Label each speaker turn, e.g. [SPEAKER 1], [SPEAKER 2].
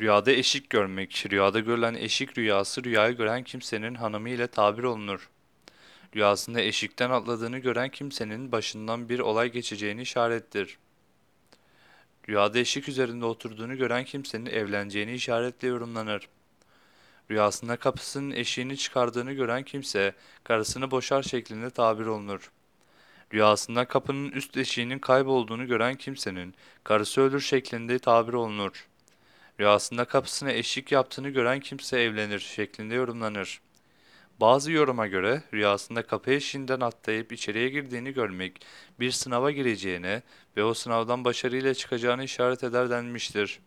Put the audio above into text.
[SPEAKER 1] Rüyada eşik görmek. Rüyada görülen eşik rüyası rüyayı gören kimsenin hanımı ile tabir olunur. Rüyasında eşikten atladığını gören kimsenin başından bir olay geçeceğini işarettir. Rüyada eşik üzerinde oturduğunu gören kimsenin evleneceğini işaretle yorumlanır. Rüyasında kapısının eşiğini çıkardığını gören kimse karısını boşar şeklinde tabir olunur. Rüyasında kapının üst eşiğinin kaybolduğunu gören kimsenin karısı ölür şeklinde tabir olunur. Rüyasında kapısına eşlik yaptığını gören kimse evlenir şeklinde yorumlanır. Bazı yoruma göre rüyasında kapı eşiğinden atlayıp içeriye girdiğini görmek bir sınava gireceğine ve o sınavdan başarıyla çıkacağını işaret eder denmiştir.